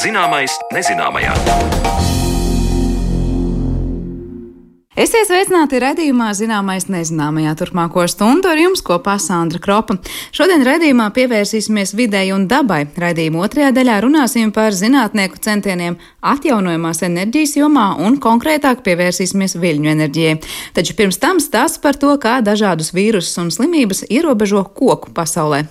Zināmais nezināmajā. Esiet sveicināti redzējumā, zināmais nezināmajā turpmāko stundu ar jums kopā Sandra Kropa. Šodien redzējumā pievērsīsimies videi un dabai. Redzījuma otrajā daļā runāsim par zinātnieku centieniem atjaunojamās enerģijas jomā un konkrētāk pievērsīsimies viļņu enerģijai. Taču pirms tam stāsts par to, kā dažādus vīrusus un slimības ierobežo koku pasaulē.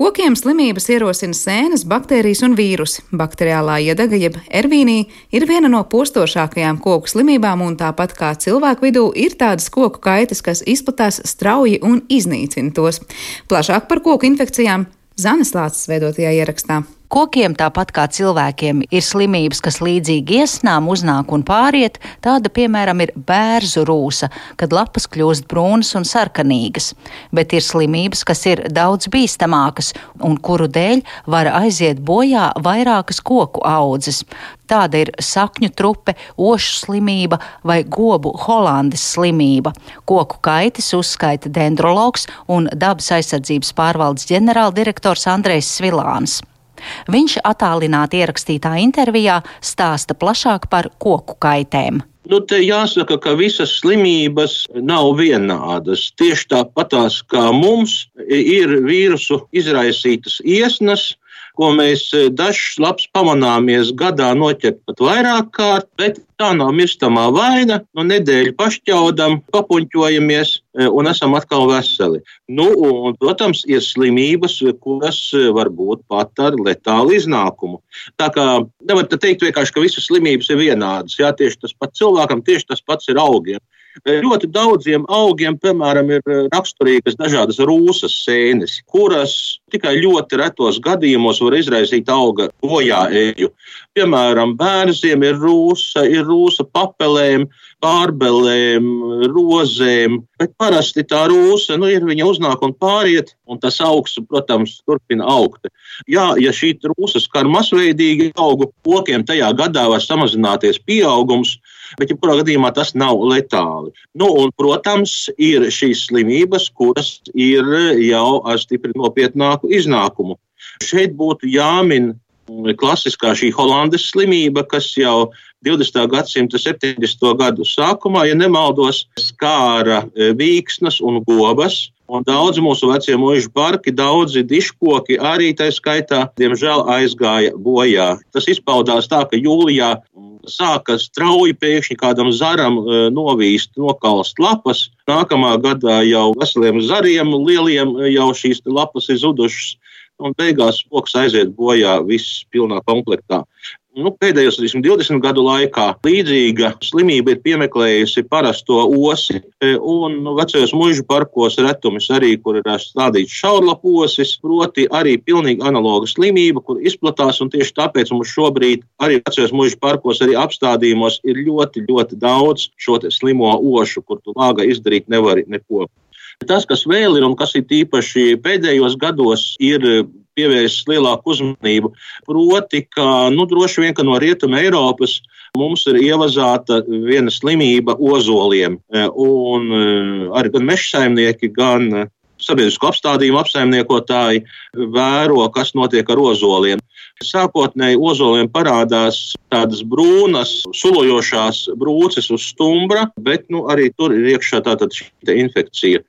Kokiem slimības ierosina sēnes, baktērijas un vīrusi. Bakteriālā iedaga, jeb ervīnija, ir viena no postošākajām koku slimībām, un tāpat kā cilvēku vidū ir tādas koku kaitas, kas izplatās strauji un iznīcina tos. Plašāk par koku infekcijām Zanes Lācis veidotajā ierakstā. Kokiem, tāpat kā cilvēkiem, ir slimības, kas līdzīgi iesnām uznāk un pāriet. Tāda, piemēram, ir bērzu rūsa, kad lapas kļūst brūnas un sarkanīgas. Bet ir slimības, kas ir daudz bīstamākas un kuru dēļ var aiziet bojā vairākas koku audzes. Tāda ir sakņu trupe, ošu slimība vai gobu holandes slimība. Koku kaitis uzskaita dendrologs un dabas aizsardzības pārvaldes ģenerāldirektors Andrejs Svilāns. Viņš attālināti ierakstītā intervijā stāsta plašāk par koku kaitēm. Nu, te jāsaka, ka visas slimības nav vienādas. Tieši tāpatās kā mums ir vīrusu izraisītas iesnas, ko mēs eh, dažs labs pamanāmies gadā noķert pat vairāk kārt, bet tā nav mirstamā vaina. No nedēļu pašķaudam, papuņķojamies eh, un esam atkal veseli. Nu, un, protams, ir slimības, kuras eh, var būt pat ar letālu iznākumu. Tā kā nevar teikt vienkārši, ka visas slimības ir vienādas. Jā, tieši tas pats cilvēkam, tieši tas pats ir augiem. Ļoti daudziem augiem, piemēram, ir eh, raksturīgas dažādas rūsas sēnes, kuras tikai ļoti retos gadījumos var izraisīt auga bojā eju. Piemēram, bērniem ir rūsa, ir rūsa papelēm, pārbelēm, rozēm, bet parasti tā rūsa, nu, ir viņa uznāk un pāriet, un tas augsts, protams, turpina augt. Jā, ja šī rūsa skar masveidīgi augu kokiem, tajā gadā var samazināties pieaugums, bet jebkurā gadījumā tas nav letāli. Nu, un, protams, ir šīs slimības, kuras ir jau ar stipri nopietnāku iznākumu. Šeit būtu jāmin klasiskā šī Holandes slimība, kas jau 20. gadsimta 70. gadu sākumā, ja nemaldos, skāra vīksnas un gobas. Un daudzi mūsu vecie mūža parki, daudzi diškoki arī tā skaitā, diemžēl, aizgāja bojā. Tas izpaudās tā, ka jūlijā sāka strauji pēkšņi kādam zaram e, novīst, nokalst lapas. Nākamā gadā jau veseliem zariem, lieliem e, jau šīs lapas ir zudušas. Un beigās koks aiziet bojā viss pilnā komplektā. Nu, pēdējos 20 gadu laikā līdzīga slimība ir piemeklējusi parasto osi, e, un nu, vecajos mūža parkos retumis arī, kur ir stādīts šaurlaposis, proti arī pilnīgi analoga slimība, kur izplatās, tieši tāpēc mums šobrīd arī vecajos mūža parkos, arī apstādījumos ir ļoti, ļoti daudz šo slimo ošu, kur tu vāga izdarīt nevari neko. Tas, kas vēl ir un kas ir īpaši pēdējos gados, ir pievērsis lielāku uzmanību. Proti, ka nu, droši vien ka no Rietuma Eiropas mums ir ievazāta viena slimība ozoliem. E, un e, arī gan meža saimnieki, gan e, sabiedrisko apstādījumu apsaimniekotāji vēro, kas notiek ar ozoliem. Sākotnēji ozoliem parādās tādas brūnas, sulojošās brūces uz stumbra, bet nu, arī tur ir iekšā tāda infekcija.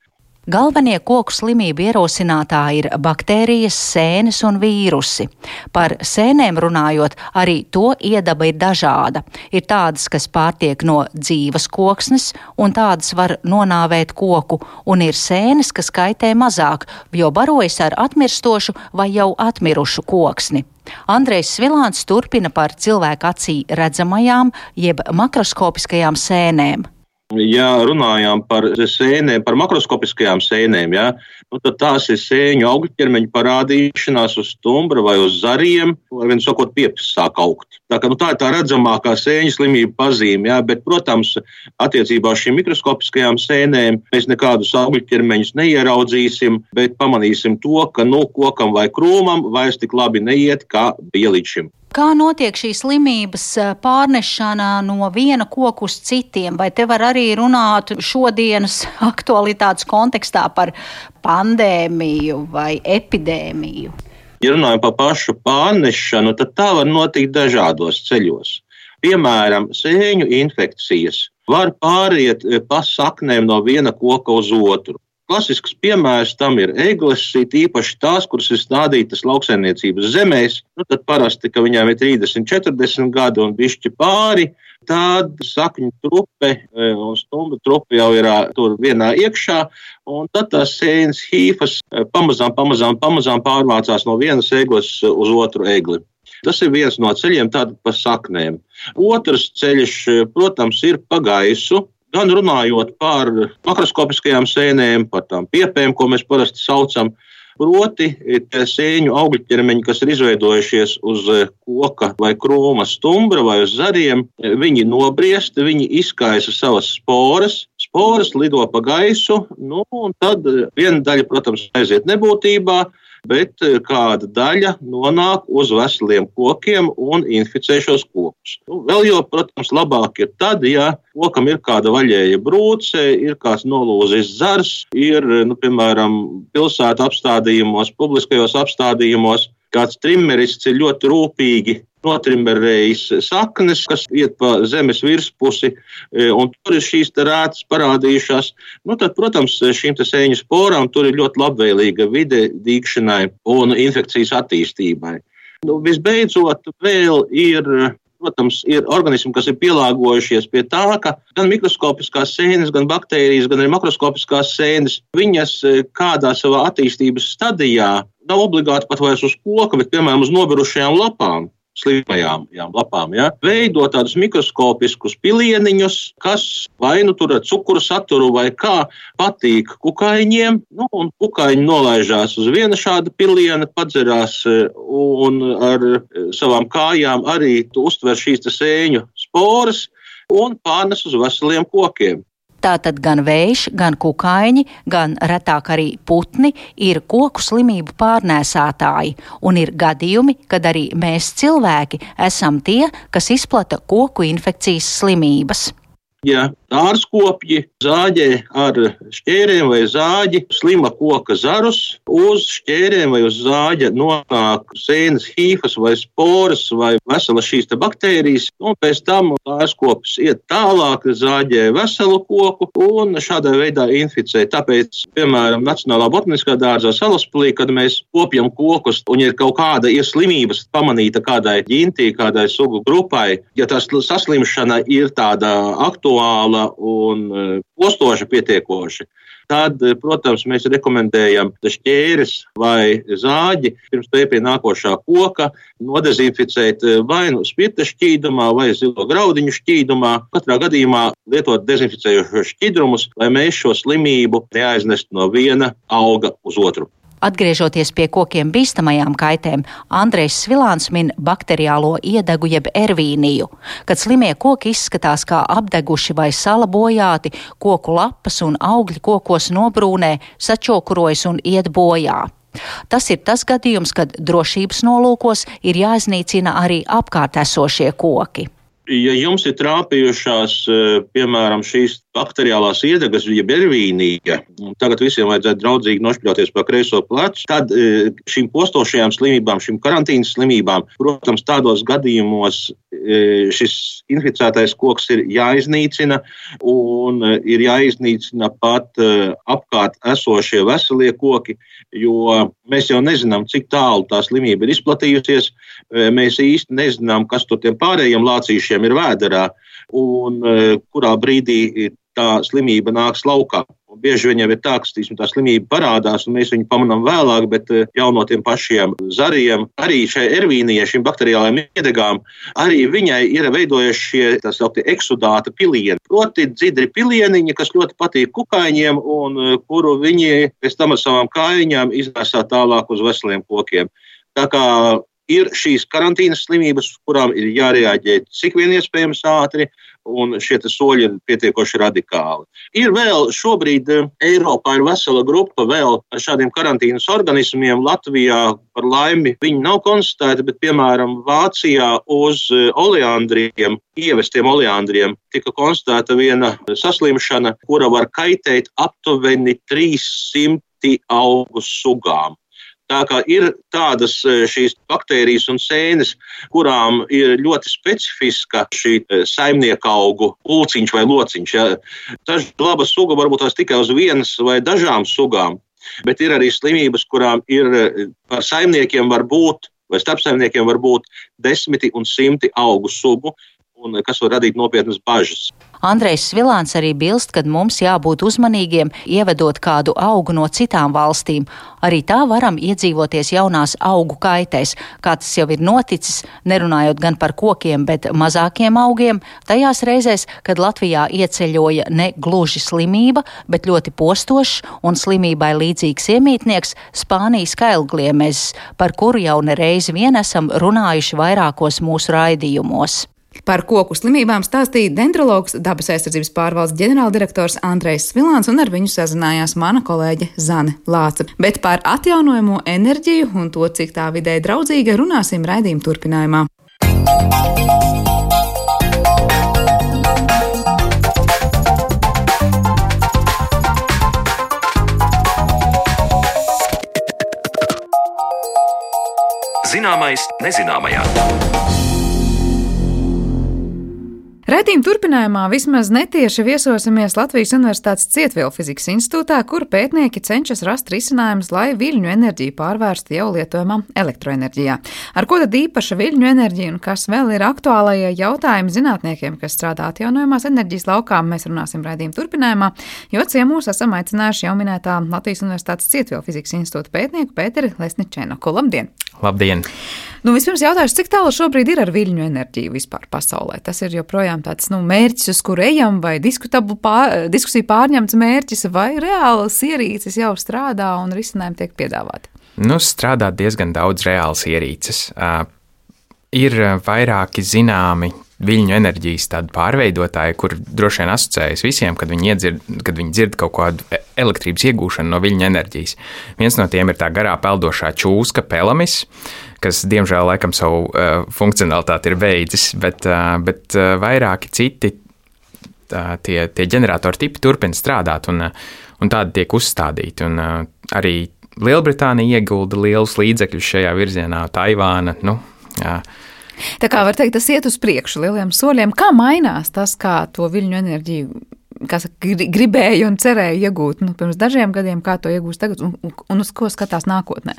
Galvenie koku slimību ierosinātāji ir baktērijas, sēnes un vīrusi. Par sēnēm runājot, arī to iedaba ir dažāda. Ir tādas, kas pārtiek no dzīves koksnes, un tādas var nonāvēt koku, un ir sēnes, kas kaitē mazāk, jo barojas ar atmirstošu vai jau atmirušu koksni. Andrejs Svilāns turpina par cilvēku acī redzamajām, jeb makroskopiskajām sēnēm. Ja runājām par sēnēm, par makroskopiskajām sēnēm, ja, nu, tad tās ir sēņu augļķermeņa parādīšanās uz stumbra vai uz zariem, vai viens sakot, piepis sāk augt. Tā, ka, nu, tā ir tā redzamākā sēņu slimība pazīme, ja, bet, protams, attiecībā uz šīm mikroskopiskajām sēnēm mēs nekādus augļķermeņus neieraudzīsim, bet pamanīsim to, ka nu, kokam vai krūmam vairs tik labi neiet, kā bija līdz šim. Kā notiek šī slimības pārnešana no viena koka uz citiem? Vai te var arī runāt šodienas aktualitātes kontekstā par pandēmiju vai epidēmiju? Ja runājam par pašu pārnešanu, tad tā var notikt dažādos ceļos. Piemēram, sēņu infekcijas var pāriet pa saknēm no viena koka uz otru. Klasisks piemērs tam ir eglis, īpaši tās, kuras ir stādītas lauksaimniecības zemēs. Nu, tad parasti, ka viņām ir 30, 40 gadi un bišķi pāri, tad sakņu trupe e, un stumbu trupe jau ir tur vienā iekšā, un tad tās sēnes hīfas e, pamazām, pamazām, pamazām pārvācās no vienas eglis uz otru egli. Tas ir viens no ceļiem, tāda pa saknēm. Otrs ceļš, e, protams, ir pa gaisu gan runājot par makroskopiskajām sēnēm, par tām piepēm, ko mēs parasti saucam. Proti, sēņu augļu ķermeņi, kas ir izveidojušies uz koka vai krūma stumbra vai uz zariem, viņi nobriest, viņi izkaisa savas sporas, sporas lido pa gaisu, nu, un tad viena daļa, protams, aiziet nebūtībā, bet eh, kāda daļa nonāk uz veseliem kokiem un inficē šos kokus. Nu, vēl jau, protams, labāk ir tad, ja kokam ir kāda vaļēja brūce, ir kāds nolūzis zars, ir, nu, piemēram, pilsētu apstādījumos, publiskajos apstādījumos kāds trimerists ir ļoti rūpīgi notrimberējis saknes, kas iet pa zemes virspusi, e, un tur ir šīs rētas parādījušās. Nu, tad, protams, šīm sēņu sporām tur ir ļoti labvēlīga vide dīkšanai un infekcijas attīstībai. Nu, visbeidzot, vēl ir protams, ir organismi, kas ir pielāgojušies pie tā, ka gan mikroskopiskās sēnes, gan baktērijas, gan arī makroskopiskās sēnes, viņas e, kādā savā attīstības stadijā nav obligāti pat vairs uz koka, bet piemēram uz nobirušajām lapām slimajām lapām, ja, veido tādus mikroskopiskus pilieniņus, kas vai nu tur ar cukuru saturu vai kā patīk kukaiņiem. Nu, kukaiņi nolaižās uz viena šāda piliena, padzerās e, un ar e, savām kājām arī uztver šīs sēņu sporas un pārnes uz veseliem kokiem. Tātad gan vējš, gan kukaiņi, gan retāk arī putni ir koku slimību pārnēsātāji, un ir gadījumi, kad arī mēs cilvēki esam tie, kas izplata koku infekcijas slimības. Ja dārzkopji zāģē ar šķērēm vai zāģi slima koka zarus, uz šķērēm vai uz zāģa nonāk sēnes hīfas vai sporas vai veselas šīs baktērijas, un pēc tam dārzkopis iet tālāk, zāģē veselu koku un šādā veidā inficē. Tāpēc, piemēram, Nacionālā botaniskā dārzā salaspilī, kad mēs kopjam kokus un ir kaut kāda ir slimības pamanīta kādai ģintī, kādai sugu grupai, ja tā saslimšana ir tāda aktuāla un e, postoša pietiekoši, tad, e, protams, mēs rekomendējam šķēres vai zāģi pirms pie nākošā koka nodezinficēt e, vai nu spirta šķīdumā vai zilo graudiņu šķīdumā. Katrā gadījumā lietot dezinficējošos šķidrumus, lai mēs šo slimību neaiznestu no viena auga uz otru. Atgriežoties pie kokiem bīstamajām kaitēm, Andrejs Svilāns min bakteriālo iedegu jeb ervīniju, kad slimie koki izskatās kā apdeguši vai sala bojāti, koku lapas un augļi kokos nobrūnē, sačokurojas un iet bojā. Tas ir tas gadījums, kad drošības nolūkos ir jāiznīcina arī apkārt esošie koki. Ja jums ir trāpījušās, eh, piemēram, šīs bakteriālās iedegas, jeb ervīnija, tagad visiem vajadzētu draudzīgi nošķļoties pa kreiso plecu, tad eh, šīm postošajām slimībām, šīm karantīnas slimībām, protams, tādos gadījumos eh, šis inficētais koks ir jāiznīcina un ir jāiznīcina pat apkārt esošie veselie koki, jo mēs jau nezinām, cik tālu tā slimība ir izplatījusies. Mēs īsti nezinām, kas tur tiem pārējiem lācīšiem ir vēderā un e, kurā brīdī tā slimība nāks laukā. Un bieži viņam ir tā, ka tīsim, tā slimība parādās, un mēs viņu pamanām vēlāk, bet e, jau no tiem pašiem zariem, arī šai ervīnijai, šīm bakteriālajām iedegām, arī viņai ir veidojušies šie tā sauktie eksudāta pilieni. Proti, dzidri pilieniņi, kas ļoti patīk kukaiņiem, un kuru viņi pēc tam ar savām kājiņām iznēsā tālāk uz veseliem kokiem. Tā kā ir šīs karantīnas slimības, kurām ir jārēģē cik vien iespējams ātri, un šie soļi ir pietiekoši radikāli. Ir vēl šobrīd eh, Eiropā ir vesela grupa vēl šādiem karantīnas organismiem. Latvijā par laimi viņi nav konstatēti, bet piemēram Vācijā uz eh, oleandriem, ievestiem oleandriem, tika konstatēta viena saslimšana, kura var kaitēt aptuveni 300 augu sugām. Tā kā ir tādas e, šīs baktērijas un sēnes, kurām ir ļoti specifiska šī e, saimnieka augu pulciņš vai lociņš. Ja. Tas laba suga varbūt tās tikai uz vienas vai dažām sugām, bet ir arī slimības, kurām ir e, par saimniekiem var būt vai starpsaimniekiem var būt desmiti un simti augu sugu, un kas var radīt nopietnas bažas. Andrejs Svilāns arī bilst, ka mums jābūt uzmanīgiem, ievedot kādu augu no citām valstīm. Arī tā varam iedzīvoties jaunās augu kaitēs, kā tas jau ir noticis, nerunājot gan par kokiem, bet mazākiem augiem, tajās reizēs, kad Latvijā ieceļoja ne gluži slimība, bet ļoti postošs un slimībai līdzīgs iemītnieks Spānijas kailgliemezs, par kuru jau nereiz vien esam runājuši vairākos mūsu raidījumos. Par koku slimībām stāstīja dendrologs, dabas aizsardzības pārvaldes ģenerāldirektors Andrejs Svilāns, un ar viņu sazinājās mana kolēģe Zane Lāca. Bet par atjaunojamo enerģiju un to, cik tā vidē draudzīga, runāsim raidījuma turpinājumā. Zināmais nezināmajā. Raidījuma turpinājumā vismaz netieši viesosimies Latvijas Universitātes Cietvielu fizikas institūtā, kur pētnieki cenšas rast risinājumus, lai viļņu enerģiju pārvērstu jau lietojamā elektroenerģijā. Ar ko tad īpaša viļņu enerģija un kas vēl ir aktuālajie jautājumi zinātniekiem, kas strādā atjaunojamās enerģijas laukā, mēs runāsim raidījuma turpinājumā, jo ciemos esam aicinājuši jau minētā Latvijas Universitātes Cietvielu fizikas institūta pētnieku Pēteri Lesničēnoku. Labdien! Labdien! Nu, vispirms jautāšu, cik tālu šobrīd ir ar viļņu enerģiju vispār pasaulē? Tas ir joprojām tāds nu, mērķis, uz kuru ejam, vai pār, diskusija pārņemts mērķis, vai reāls ierīces jau strādā un risinājumi tiek piedāvāti? Nu, strādā diezgan daudz reāls ierīces. Uh, ir vairāki zināmi viļņu enerģijas pārveidotāji, kur droši vien asociējas visiem, kad viņi, iedzird, kad viņi dzird kaut kādu e, elektrības iegūšanu no viļņu enerģijas. Viens no tiem ir tā garā peldošā čūska, pelamis, kas diemžēl laikam savu uh, funkcionalitāti ir beidzis, bet, uh, bet uh, vairāki citi uh, tie, tie ģeneratori tipi turpina strādāt un, uh, un tādi tiek uzstādīti. Un, uh, arī Lielbritānija iegulda lielus līdzekļus šajā virzienā, Taivāna. Nu, jā, Tā kā var teikt, tas iet uz priekšu lieliem soļiem. Kā mainās tas, kā to viļņu enerģiju kas gribēja un cerēja iegūt nu, pirms dažiem gadiem, kā to iegūst tagad un, un uz ko skatās nākotnē?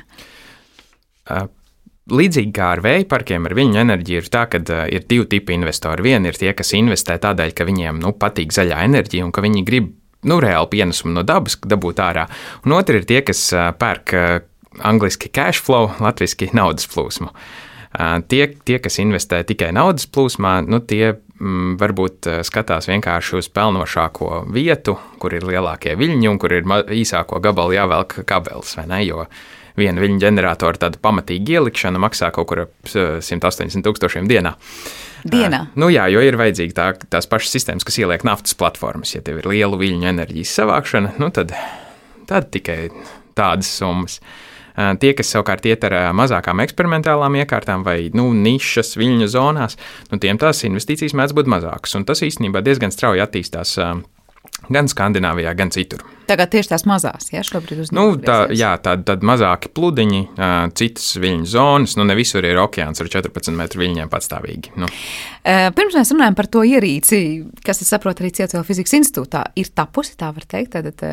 Līdzīgi kā ar vēja parkiem, ar viņu enerģiju ir tā, ka uh, ir divi tipi investori. Viena ir tie, kas investē tādēļ, ka viņiem nu, patīk zaļā enerģija un ka viņi grib nu, reāli pienesumu no dabas dabūt ārā. Un otrs ir tie, kas uh, pērk uh, angliski cash flow, latviešu naudas plūsmu. Uh, Tie, tie kas investē tikai naudas plūsmā, nu, tie mm, varbūt skatās vienkārši uz pelnošāko vietu, kur ir lielākie viļņi un kur ir īsāko gabalu jāvelk kabelis, vai ne? Jo viena viļņu ģeneratora tāda pamatīga ielikšana maksā kaut kur ap 180 tūkstošiem dienā. Dienā. Uh, nu jā, jo ir vajadzīgi tā, tās pašas sistēmas, kas ieliek naftas platformas. Ja tev ir liela viļņu enerģijas savākšana, nu tad, tad tikai tādas summas. Uh, Tie, kas savukārt iet ar mazākām eksperimentālām iekārtām vai nu, nišas viļņu zonās, nu, tiem tās investīcijas mēdz būt mazākas. Un tas īstenībā diezgan strauji attīstās gan Skandināvijā, gan citur. Tagad tieši tās mazās, ja šobrīd uz nu, tā, jā, tādi tā mazāki pludiņi, citas viļņu zonas, nu ne visur ir okeāns ar 14 metru viļņiem patstāvīgi. Nu. Pirms mēs runājam par to ierīci, kas, es saprotu, arī Cietuvela fizikas institūtā ir tapusi, tā var teikt, tad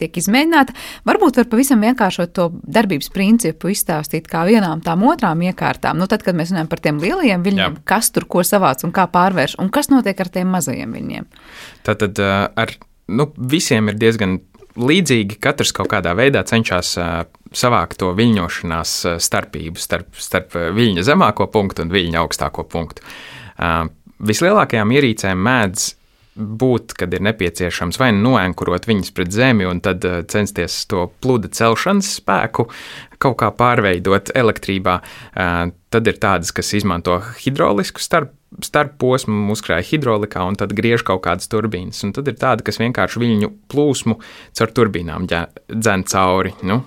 tiek izmēģināta. Varbūt var pavisam vienkāršot to darbības principu izstāstīt kā vienām tām otrām iekārtām. Nu, tad, kad mēs runājam par tiem lielajiem viļņiem, jā. kas tur ko savāc un kā pārvērš, un kas notiek ar tiem mazajiem viļņiem. Tātad ar nu, visiem ir diezgan līdzīgi. Katrs kaut kādā veidā cenšas savākt to viļņošanās starpību starp, starp viļņa zemāko punktu un viļņa augstāko punktu. Vislielākajām ierīcēm mēdz būt, kad ir nepieciešams vai nu noenkurot viņas pret zemi un tad censties to pluda celšanas spēku kaut kā pārveidot elektrībā. Tad ir tādas, kas izmanto hidrolisku starp starp posmu uzkrāja hidrolikā un tad griež kaut kādas turbīnas. Un tad ir tāda, kas vienkārši viļņu plūsmu caur turbīnām dzen cauri. Nu,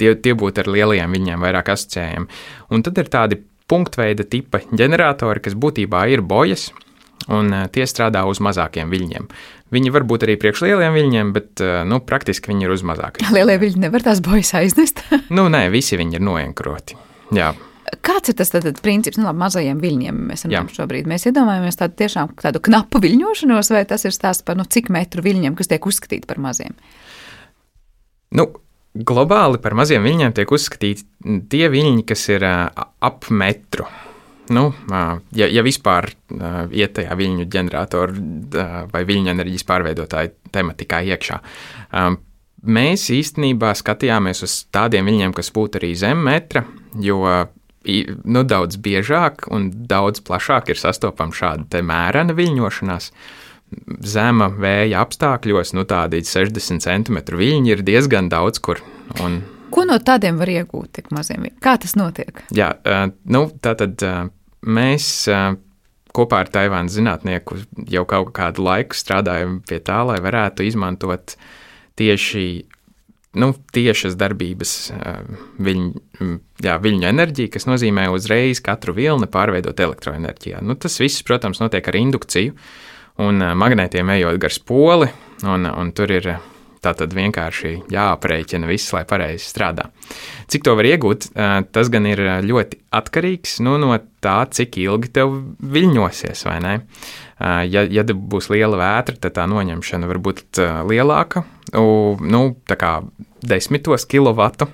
tie, tie būtu ar lielajiem viļņiem vairāk asociējami. Un tad ir tādi punktveida tipa ģeneratori, kas būtībā ir bojas, un tie strādā uz mazākiem viļņiem. Viņi var būt arī priekš lieliem viļņiem, bet nu, praktiski viņi ir uz mazākiem. Lielie viļņi nevar tās bojas aiznest? nu, nē, visi viņi ir noenkroti. Jā. Kāds ir tas tad, princips, nu, labi, mazajiem viļņiem? Mēs runājam šobrīd. Mēs iedomājamies tādu tiešām tādu knapu viļņošanos, vai tas ir stāsts par nu, cik metru viļņiem, kas tiek uzskatīti par maziem? Nu, globāli par maziem viļņiem tiek uzskatīti tie viļņi, kas ir ap metru. Nu, ja, ja vispār iet tajā viļņu ģeneratoru vai viļņu enerģijas pārveidotāju tematikā iekšā. Mēs īstenībā skatījāmies uz tādiem viļņiem, kas būtu arī zem metra, jo nu, daudz biežāk un daudz plašāk ir sastopama šāda mērena viļņošanās. Zema vēja apstākļos, nu tādi 60 cm viļņi ir diezgan daudz kur. Un, Ko no tādiem var iegūt tik maziem? Kā tas notiek? Jā, nu, tā tad mēs kopā ar Taivānas zinātnieku jau kaut kādu laiku strādājam pie tā, lai varētu izmantot tieši nu, tiešas darbības viļņu, jā, viļņu enerģiju, kas nozīmē uzreiz katru vilni pārveidot elektroenerģijā. Nu, tas viss, protams, notiek ar indukciju un magnētiem ejot gar spoli, un, un tur ir tā tad vienkārši jāaprēķina viss, lai pareizi strādā. Cik to var iegūt, tas gan ir ļoti atkarīgs nu, no tā, cik ilgi tev viļņosies, vai ne? Ja, ja būs liela vētra, tad tā noņemšana var būt lielāka, nu, tā kā desmitos kilovatu.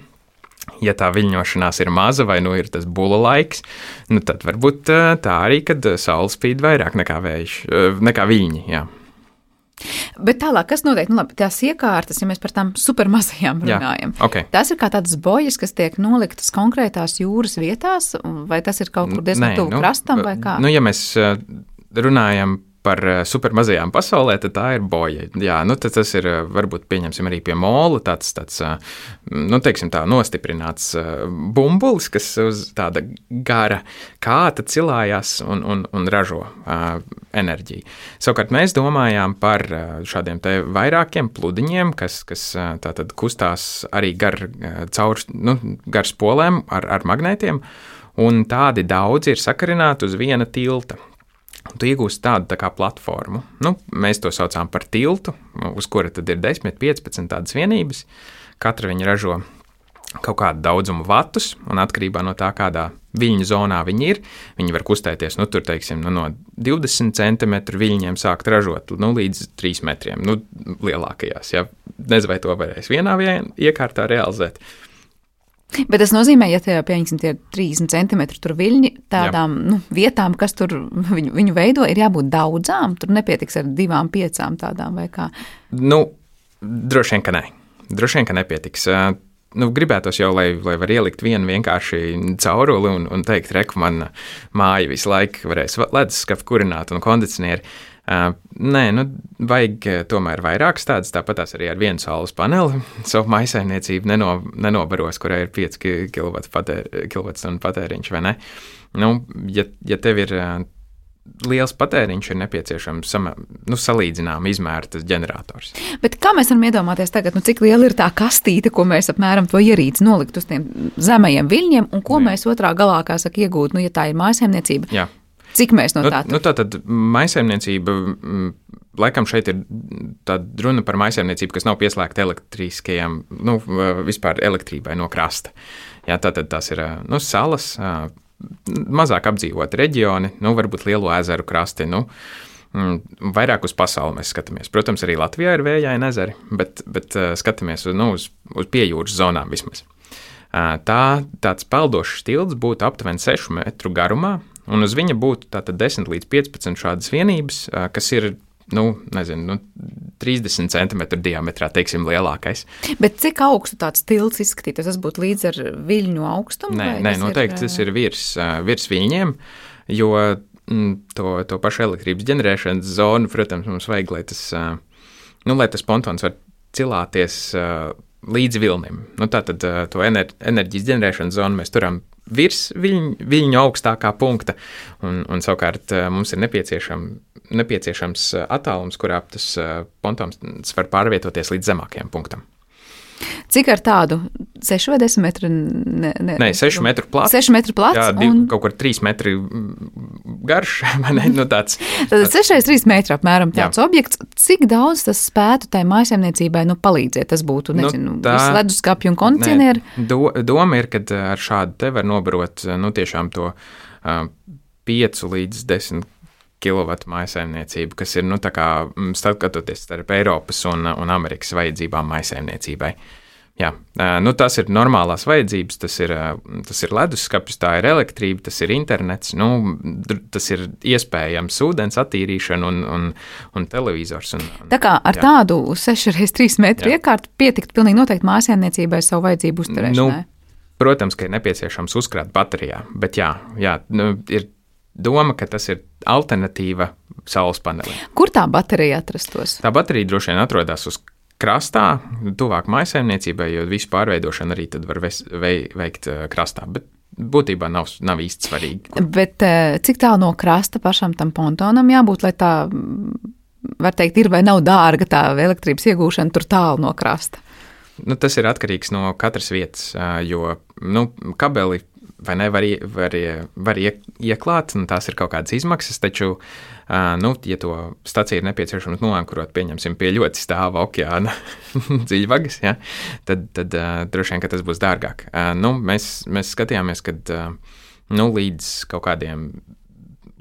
Ja tā viļņošanās ir maza vai nu ir tas bula laiks, nu tad varbūt tā arī, kad saule spīd vairāk nekā vējš, nekā viļņi. Jā. Bet tālāk, kas notiek? Nu, labi, tās iekārtas, ja mēs par tām supermazajām runājam, Jā, okay. tās ir kā tādas bojas, kas tiek noliktas konkrētās jūras vietās, vai tas ir kaut kur diezgan tuvu nu, krastam, vai kā? Nu, ja mēs runājam par eh, supermazajām pasaulē, tad tā ir boja. Jā, nu, tas ir eh, varbūt pieņemsim arī pie mola tāds, tāds eh, nu, teiksim tā, nostiprināts bumbulis, kas uz tāda gara kāta cilājās un, un, un ražo uh, enerģiju. Savukārt mēs domājām par šādiem te vairākiem pludiņiem, kas, kas tātad kustās arī gar, caur, nu, gar spolēm ar, ar magnētiem, un tādi daudzi ir sakarināti uz viena tilta. Tu iegūsi tādu tā kā platformu. Nu, mēs to saucam par tiltu, uz kura tad ir 10, 15 tādas vienības. Katra viņa ražo kaut kādu daudzumu vatus, un atkarībā no tā, kādā viļņu zonā viņi ir, viņi var kustēties nu, tur, teiksim, nu, no 20 cm viļņiem sākt ražot nu, līdz 3 metriem, nu, lielākajās. Ja? Nezinu, vai to varēs vienā iekārtā realizēt. Bet tas nozīmē, ja tie pieņemsim tie 30 centimetri tur viļņi, tādām Jā. nu, vietām, kas tur viņu, viņu veido, ir jābūt daudzām. Tur nepietiks ar divām, piecām tādām vai kā. Nu, droši vien, ka nē. Droši vien, ka nepietiks. Nu, gribētos jau, lai, lai var ielikt vienu vienkārši cauruli un, un teikt, reku, man māja visu laiku varēs leduskapu kurināt un kondicionieri. Nē, nu, vajag tomēr vairākas tādas, tāpat arī ar vienu saules paneli. Savu maisaimniecību neno, nenobaros, kurai ir 5 kWh patēriņš vai ne. Nu, ja, ja tev ir liels patēriņš, ir nepieciešams sama, nu, salīdzināma izmēra tas ģenerators. Bet kā mēs varam iedomāties tagad, nu, cik liela ir tā kastīte, ko mēs apmēram to ierīci nolikt uz tiem zemajiem viļņiem, un ko Jā. mēs otrā galā, kā saka, iegūt, nu, ja tā ir mājsaimniecība? Jā. Cik mēs no tā? Nu, nu, tā tad maisaimniecība, laikam šeit ir tāda runa par maisaimniecību, kas nav pieslēgta elektriskajam, nu, vispār elektrībai no krasta. Jā, tātad tās ir nu, salas, mazāk apdzīvoti reģioni, nu, varbūt lielo ezeru krasti. Nu, Vairāk uz pasauli mēs skatāmies. Protams, arī Latvijā ir vējaini ezeri, bet, bet skatāmies uz, nu, uz, uz piejūras zonām vismaz. Tā, tāds peldošs tilts būtu aptuveni 6 metru garumā, Un uz viņa būtu 10 līdz 15 šādas vienības, kas ir nu, nezinu, nu, 30 cm diametrā, teiksim, lielākais. Bet cik augstu tāds tilts izskatītos? Tas būtu līdz ar viļņu augstumu? Nē, nē noteikti ir... tas ir virs, virs viļņiem, jo mm, to, to pašu elektrības ģenerēšanas zonu, protams, mums vajag, lai tas, nu, lai tas pontons var cilāties līdz vilnim. Nu, Tātad to enerģijas ģenerēšanas zonu mēs turam virs viņu, viņu augstākā punkta, un, un savukārt mums ir nepieciešam, nepieciešams attālums, kurā tas pontons var pārvietoties līdz zemākajam punktam. Cik ar tādu 6 vai 10 metru? Ne, ne, Nē, 6 metru plats. 6 metru plats. Jā, div, un... kaut kur 3 metri garš. Ne, nu tāds, Tad 6 x 3 metri apmēram tāds jā. objekts. Cik daudz tas spētu tai mājasēmniecībai nu, palīdzēt? Tas būtu, nu, nezinu, nu, tā, leduskapju un kondicionieri. Do, doma ir, ka ar šādu te var nobarot, nu, tiešām to uh, 5 līdz 10 kilovatu maisaimniecību, kas ir nu, skatoties starp Eiropas un, un Amerikas vajadzībām maisaimniecībai. Jā, nu, tas ir normālās vajadzības, tas ir, tas ir leduskapis, tā ir elektrība, tas ir internets, nu, tas ir iespējams ūdens attīrīšana un, un, un televizors. Un, tā kā ar jā. tādu 6x3 metru jā. iekārtu pietikt pilnīgi noteikti mājasēmniecībai savu vajadzību uzturēšanai. Nu, protams, ka ir nepieciešams uzkrāt baterijā, bet jā, jā nu, ir doma, ka tas ir alternatīva saules panelim. Kur tā baterija atrastos? Tā baterija droši vien atrodas uz krastā, tuvāk maisaimniecībai, jo visu pārveidošanu arī var ves, vei, veikt eh, krastā. Bet būtībā nav, nav īsti svarīgi. Kur. Bet eh, cik tālu no krasta pašam tam pontonam jābūt, lai tā, var teikt, ir vai nav dārga tā elektrības iegūšana tur tālu no krasta? Nu, tas ir atkarīgs no katras vietas, eh, jo nu, kabeli vai ne, var, var, var ieklāt, un tās ir kaut kādas izmaksas, taču, nu, ja to staciju ir nepieciešams noankurot, pieņemsim, pie ļoti stāva okeāna dziļvagas, ja, tad, tad droši vien, ka tas būs dārgāk. Nu, mēs, mēs skatījāmies, ka nu, līdz kaut kādiem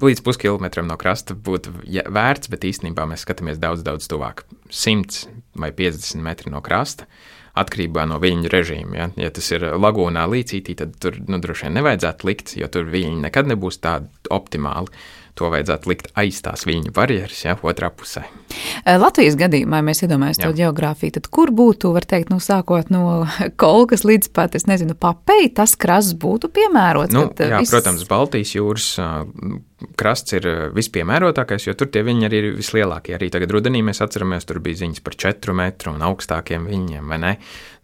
līdz puskilometram no krasta būtu vērts, bet īstenībā mēs skatāmies daudz, daudz tuvāk. 100 vai 50 metri no krasta atkarībā no viļņu režīma. Ja, ja tas ir lagūnā līcītī, tad tur nu, droši vien nevajadzētu likt, jo tur viļņi nekad nebūs tādi optimāli. To vajadzētu likt aiz tās viļņu barjeras, ja otrā pusē. Latvijas gadījumā, mēs iedomājamies to geogrāfiju, tad kur būtu, var teikt, nu, sākot no kolkas līdz pat, es nezinu, papei, tas krasts būtu piemērots? Nu, jā, viss... protams, Baltijas jūras krasts ir eh, vispiemērotākais, jo tur tie viņi arī ir vislielākie. Arī tagad rudenī mēs atceramies, tur bija ziņas par 4 metru un augstākiem viļņiem, vai ne?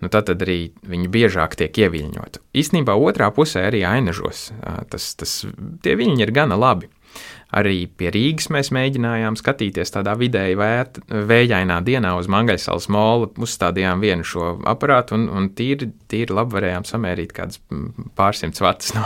Nu, tad, tad arī viņi biežāk tiek ieviļņoti. Īsnībā otrā pusē arī ainažos tas, tas, tie viļņi ir gana labi. Arī pie Rīgas mēs mēģinājām skatīties tādā vidēji vēt, vējainā dienā uz Mangaļsalas molu, uzstādījām vienu šo aparātu un, un tīri, tīri labi varējām samērīt kādas pārsimts vatus no,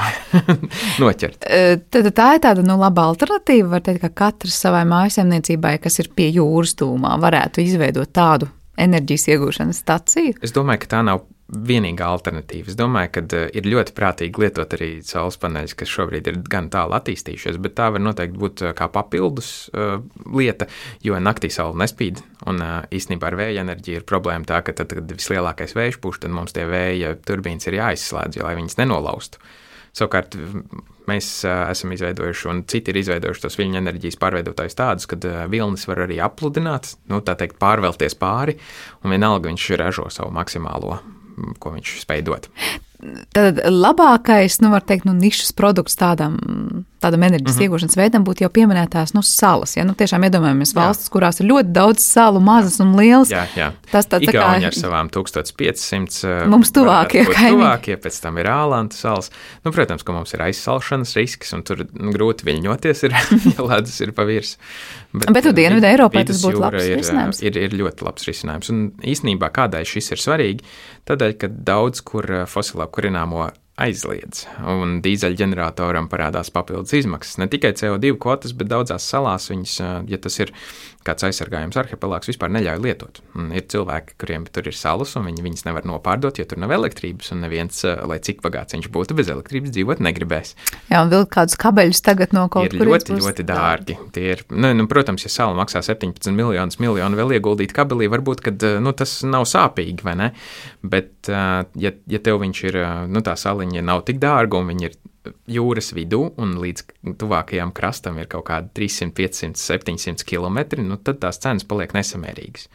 noķert. Tad tā ir tāda nu, laba alternatīva, var teikt, ka katrs savai mājasemniecībai, kas ir pie jūras tūmā, varētu izveidot tādu enerģijas iegūšanas staciju? Es domāju, ka tā nav vienīgā alternatīva. Es domāju, ka uh, ir ļoti prātīgi lietot arī saules paneļus, kas šobrīd ir gan tālu attīstījušies, bet tā var noteikti būt uh, kā papildus uh, lieta, jo naktī saule nespīd. Un uh, īstenībā ar vēja enerģiju ir problēma tā, ka tad, kad vislielākais vējš pūš, tad mums tie vēja turbīnas ir jāizslēdz, lai viņas nenolaustu. Savukārt mēs uh, esam izveidojuši, un citi ir izveidojuši tos viļņu enerģijas pārveidotājus tādus, ka uh, vilnis var arī apludināt, nu, tā teikt, pārvelties pāri, un vienalga viņš ražo savu maksimālo ko viņš spēj dot. Tad labākais, nu, teikt, nu, nišas produkts tādam, tādam enerģijas mm -hmm. iegūšanas veidam būtu jau pieminētās nu, salas. Ja? Nu, tiešām iedomājamies valstis, kurās ir ļoti daudz salu, mazas un lielas. Jā, jā. Tas tāds tā kā ar savām 1500. Mums tuvākie kaimiņi. Tuvākie, pēc tam ir ālantu salas. Nu, protams, ka mums ir aizsalšanas risks, un tur nu, grūti viļņoties, ir, ja ledus ir pa virs. Bet, Bet Dienvidu Eiropā tas būtu labs ir, risinājums. Ir, ir ļoti labs risinājums. Un īsnībā kādēļ šis ir svarīgi? Tādēļ, ka daudz kur fosilā kurināmo aizliedz, un dīzeļģeneratoram parādās papildus izmaksas. Ne tikai CO2 kvotas, bet daudzās salās viņas, ja tas ir kāds aizsargājums arhipelāgs, vispār neļauj lietot. Un ir cilvēki, kuriem tur ir salas, un viņi viņas nevar nopārdot, jo tur nav elektrības, un neviens, lai cik bagāts viņš būtu, bez elektrības dzīvot negribēs. Jā, un vilkt kādus kabeļus tagad no kaut kur. Ir ļoti, ļoti dārgi. Tie ir, nu, nu, protams, ja sala maksā 17 miljonus, miljonu vēl ieguldīt kabelī, varbūt, kad, nu, tas nav sāpīgi, vai ne? Bet, ja, ja tev viņš ir, nu, tā sala viņa nav tik dārga un viņi ir jūras vidū un līdz tuvākajam krastam ir kaut kādi 300, 500, 700 km, nu tad tās cenas paliek nesamērīgas.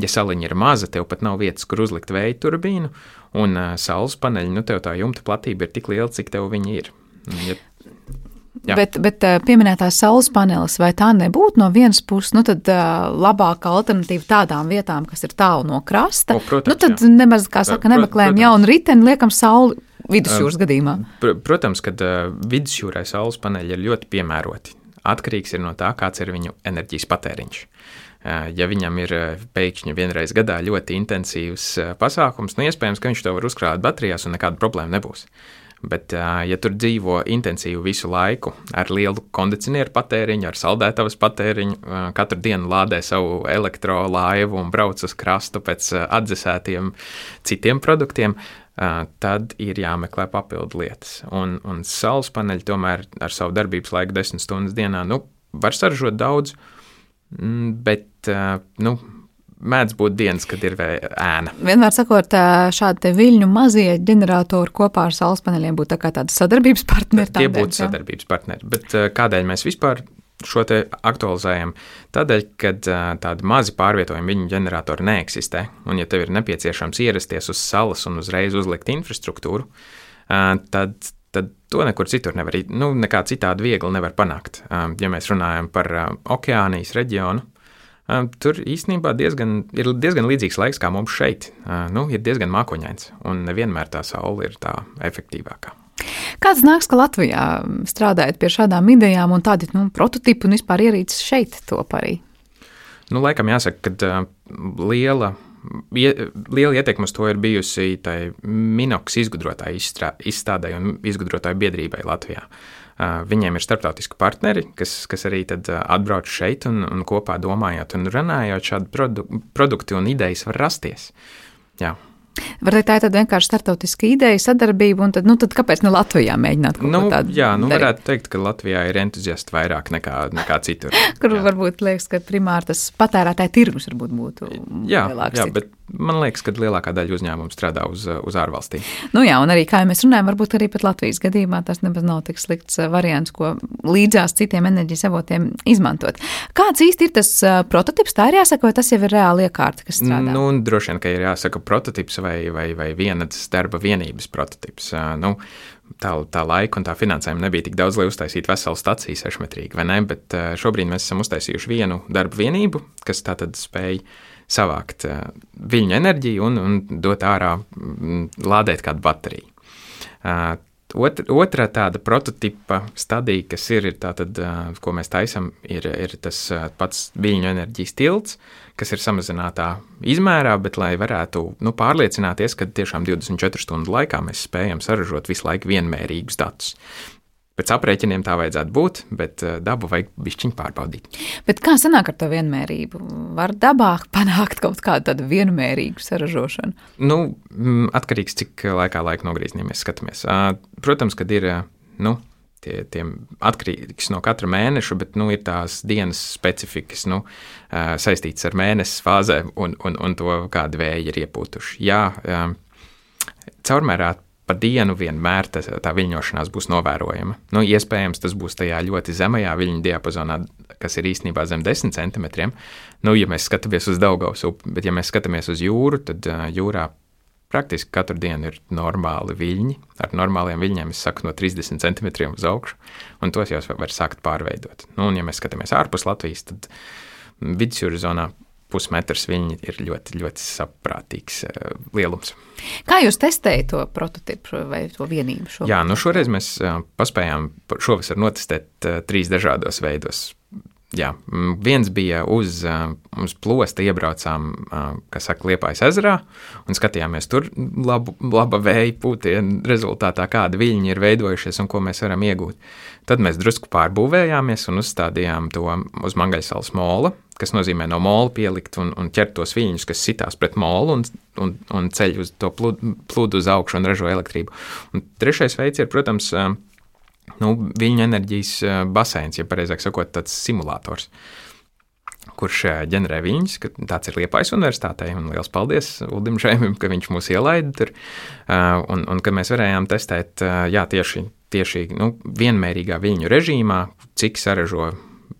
Ja saliņa ir maza, tev pat nav vietas, kur uzlikt vēja turbīnu, un uh, saules paneļi, nu tev tā jumta platība ir tik liela, cik tev viņi ir. Ja Jā. Bet, bet pieminētās saules panelis, vai tā nebūtu no vienas puses nu, tad, uh, labāka alternatīva tādām vietām, kas ir tālu no krasta? O, protams, nu, tad jā. nemaz, kā saka, nemeklējam jaunu riteni, liekam sauli vidusjūras gadījumā. Pr protams, ka uh, vidusjūrai saules paneļi ir ļoti piemēroti. Atkarīgs ir no tā, kāds ir viņu enerģijas patēriņš. Uh, ja viņam ir pēkšņi vienreiz gadā ļoti intensīvs pasākums, nu iespējams, ka viņš to var uzkrāt baterijās un nekāda problēma nebūs. Bet, ja tur dzīvo intensīvi visu laiku, ar lielu kondicionieru patēriņu, ar saldētavas patēriņu, katru dienu lādē savu elektrolaivu un brauc uz krastu pēc atdzesētiem citiem produktiem, tad ir jāmeklē papildu lietas. Un, un saules paneļi tomēr ar savu darbības laiku, 10 stundas dienā, nu, var saražot daudz, bet nu, mēdz būt dienas, kad ir ēna. Vienmēr sakot, šādi viļņu mazie ģeneratori kopā ar saules paneļiem būtu tā tāda sadarbības partneri. Tie būtu sadarbības partneri. Bet kādēļ mēs vispār šo te aktualizējam? Tādēļ, ka tādi mazi pārvietojumi viņu ģeneratori neeksistē. Un, ja tev ir nepieciešams ierasties uz salas un uzreiz uzlikt infrastruktūru, tad tad to nekur citur nevar, nu, nekā citādi viegli nevar panākt. Ja mēs runājam par okeānijas reģionu, Tur īstenībā diezgan, ir diezgan līdzīgs laiks kā mums šeit. Nu, ir diezgan mākoņains, un nevienmēr tā saule ir tā efektīvākā. Kāds nāks, ka Latvijā strādājot pie šādām idejām un tādi nu, prototipi un vispār ierīces šeit top arī? Nu, laikam jāsaka, ka liela, liela ietekme uz to ir bijusi tai Minoks izgudrotāju izstrādē un izgudrotāju biedrībai Latvijā. Viņiem ir starptautiski partneri, kas, kas arī atbrauc šeit un, un kopā domājot un runājot, šādi produ, produkti un idejas var rasties. Jā. Varbūt tā ir vienkārši startautiska ideja, sadarbība, un tad, nu, tad kāpēc ne Latvijā mēģināt kaut nu, ko tādu? Jā, nu, darīt? varētu teikt, ka Latvijā ir entuziasti vairāk nekā, nekā citur. Kur jā. varbūt liekas, ka primāri tas patērētāja tirgus varbūt būtu jā, lielāks. Jā, bet man liekas, ka lielākā daļa uzņēmumu strādā uz, uz ārvalstīm. Nu jā, un arī, kā jau mēs runājam, varbūt arī pat Latvijas gadījumā tas nemaz nav tik slikts uh, variants, ko līdzās citiem enerģijas avotiem izmantot. Kāds īsti ir tas uh, prototips? Tā ir jāsaka, vai tas jau ir reāli iekārta, kas strādā? Nu, droši vien, ka ir jāsaka prototips vai, vai, vai vienas darba vienības prototips. Nu, tā, tā laika un tā finansējuma nebija tik daudz, lai uztaisītu veselu staciju sešmetrīgi, vai ne? Bet šobrīd mēs esam uztaisījuši vienu darba vienību, kas tātad spēj savākt viļņu enerģiju un, un dot ārā, lādēt kādu bateriju. Otra, otra tāda prototypa stadija, kas ir, ir tātad, ko mēs taisām, ir, ir tas pats viļņu enerģijas tilts, kas ir samazinātā izmērā, bet lai varētu nu, pārliecināties, ka tiešām 24 stundu laikā mēs spējam saražot visu laiku vienmērīgus datus. Pēc aprēķiniem tā vajadzētu būt, bet eh, dabu vajag bišķiņu pārbaudīt. Bet kā sanāk ar to vienmērību? Var dabā panākt kaut kādu tādu vienmērīgu saražošanu? Nu, mm, atkarīgs, cik laikā laika nogriezienī mēs skatāmies. Protams, kad ir, nu, tie, tie atkarīgs no katra mēneša, bet nu, ir tās dienas specifikas nu, saistītas ar mēnesis fāzēm un, un, un to, kāda vēja ir iepūtuši. Jā, caurmērā pa dienu vienmēr tas, tā viļņošanās būs novērojama. Nu, iespējams, tas būs tajā ļoti zemajā viļņu diapazonā, kas ir īstenībā zem 10 centimetriem. Nu, ja mēs skatāmies uz Daugaus upi, bet ja mēs skatāmies uz jūru, tad jūrā praktiski katru dienu ir normāli viļņi. Ar normāliem viļņiem es saku no 30 centimetriem uz augšu, un tos jau var sākt pārveidot. Nu, un ja mēs skatāmies ārpus Latvijas, tad vidusjūras zonā pusmetrs viņi ir ļoti, ļoti saprātīgs uh, lielums. Kā jūs testējat to prototipu vai to vienību? Šobrīd? Jā, nu šoreiz mēs uh, paspējām šovasar notestēt uh, trīs dažādos veidos. Jā, viens bija uz, uz plosta, iebraucām, kas saka, Liepājas ezerā, un skatījāmies tur labu, laba vēja pūtienu rezultātā, kāda viļņi ir veidojušies un ko mēs varam iegūt. Tad mēs drusku pārbūvējāmies un uzstādījām to uz Mangaļsalas mola, kas nozīmē no mola pielikt un, un ķert tos viļņus, kas sitās pret molu un, un, un ceļ uz to plūdu, uz augšu un ražo elektrību. Un trešais veids ir, protams, nu, viļņu enerģijas baseins, ja pareizāk sakot, tāds simulators kurš ģenerē viņus. Tāds ir Liepais universitātei. Un liels paldies Ulim Žēmim, ka viņš mūs ielaida tur. Un, un ka mēs varējām testēt jā, tieši tieši nu, vienmērīgā viļņu režīmā, cik saražo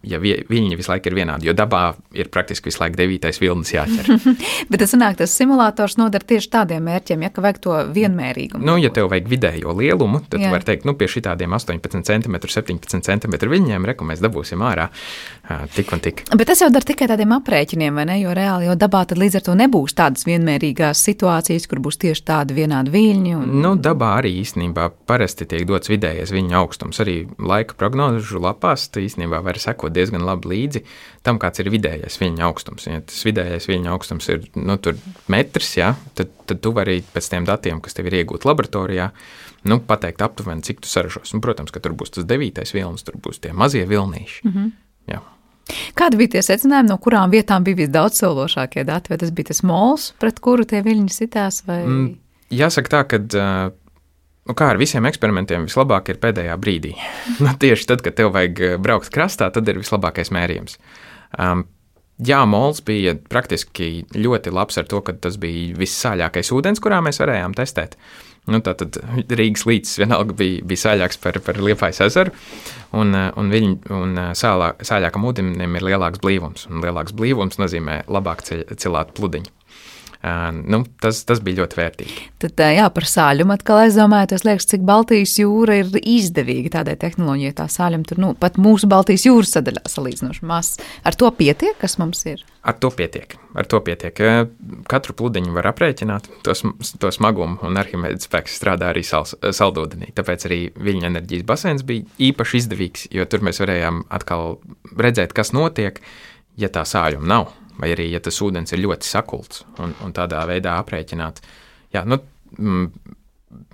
ja viņi visu laiku ir vienādi, jo dabā ir praktiski visu laiku devītais vilnis jāķer. Bet tas sanāk, tas simulators noder tieši tādiem mērķiem, ja ka vajag to vienmērīgumu. Nu, ja tev vajag vidējo lielumu, tad var teikt, nu, pie šitādiem 18 cm, 17 cm viļņiem, reku mēs dabūsim ārā tik un tik. Bet tas jau dara tikai tādiem aprēķiniem, vai ne? Jo reāli jau dabā tad līdz ar to nebūs tādas vienmērīgās situācijas, kur būs tieši tādi vienādi viļņi. Un... Nu, dabā arī īstenībā parasti tiek dots vidējais viņa augstums. Arī laika prognožu lapās īstenībā var sekot diezgan labi līdzi tam, kāds ir vidējais viņa augstums. Ja tas vidējais viņa augstums ir nu, metrs, ja, tad, tad tu vari pēc tiem datiem, kas tev ir iegūti laboratorijā, nu, pateikt aptuveni, cik tu saražos. Un, protams, ka tur būs tas devītais vilnis, tur būs tie mazie vilnīši. Mm -hmm. Jā. Kādi bija tie secinājumi, no kurām vietām bija visdaudzsološākie dati? Vai tas bija tas mols, pret kuru tie viļņi sitās? Vai... Mm, jāsaka tā, ka Nu, kā ar visiem eksperimentiem, vislabāk ir pēdējā brīdī. nu, tieši tad, kad tev vajag eh, braukt krastā, tad ir vislabākais mērījums. Um, jā, mols bija praktiski ļoti labs ar to, ka tas bija vissāļākais ūdens, kurā mēs varējām testēt. Nu, Tātad Rīgas līcis vienalga bija, bija sāļāks par, par Liepājas ezeru, un, eh, un, viņ, un eh, sālā, sāļākam ūdenim ir lielāks blīvums. Un lielāks blīvums nozīmē labāk cilāt pludiņu. Nu, tas, tas bija ļoti vērtīgi. Tad, jā, par sāļumu atkal aizdomājos, liekas, cik Baltijas jūra ir izdevīga tādai tehnoloģijai. Tā sāļuma tur nu, pat mūsu Baltijas jūras sadaļā salīdzinoši maz. Ar to pietiek, kas mums ir? Ar to pietiek. Ar to pietiek. Katru pludiņu var aprēķināt, to, to smagumu, un arhimēdas spēks strādā arī sal, saldūdenī. Tāpēc arī viņa enerģijas basēns bija īpaši izdevīgs, jo tur mēs varējām atkal redzēt, kas notiek, ja tā sāļuma nav vai arī, ja tas ūdens ir ļoti sakults un, un tādā veidā aprēķināt, jā, nu, m,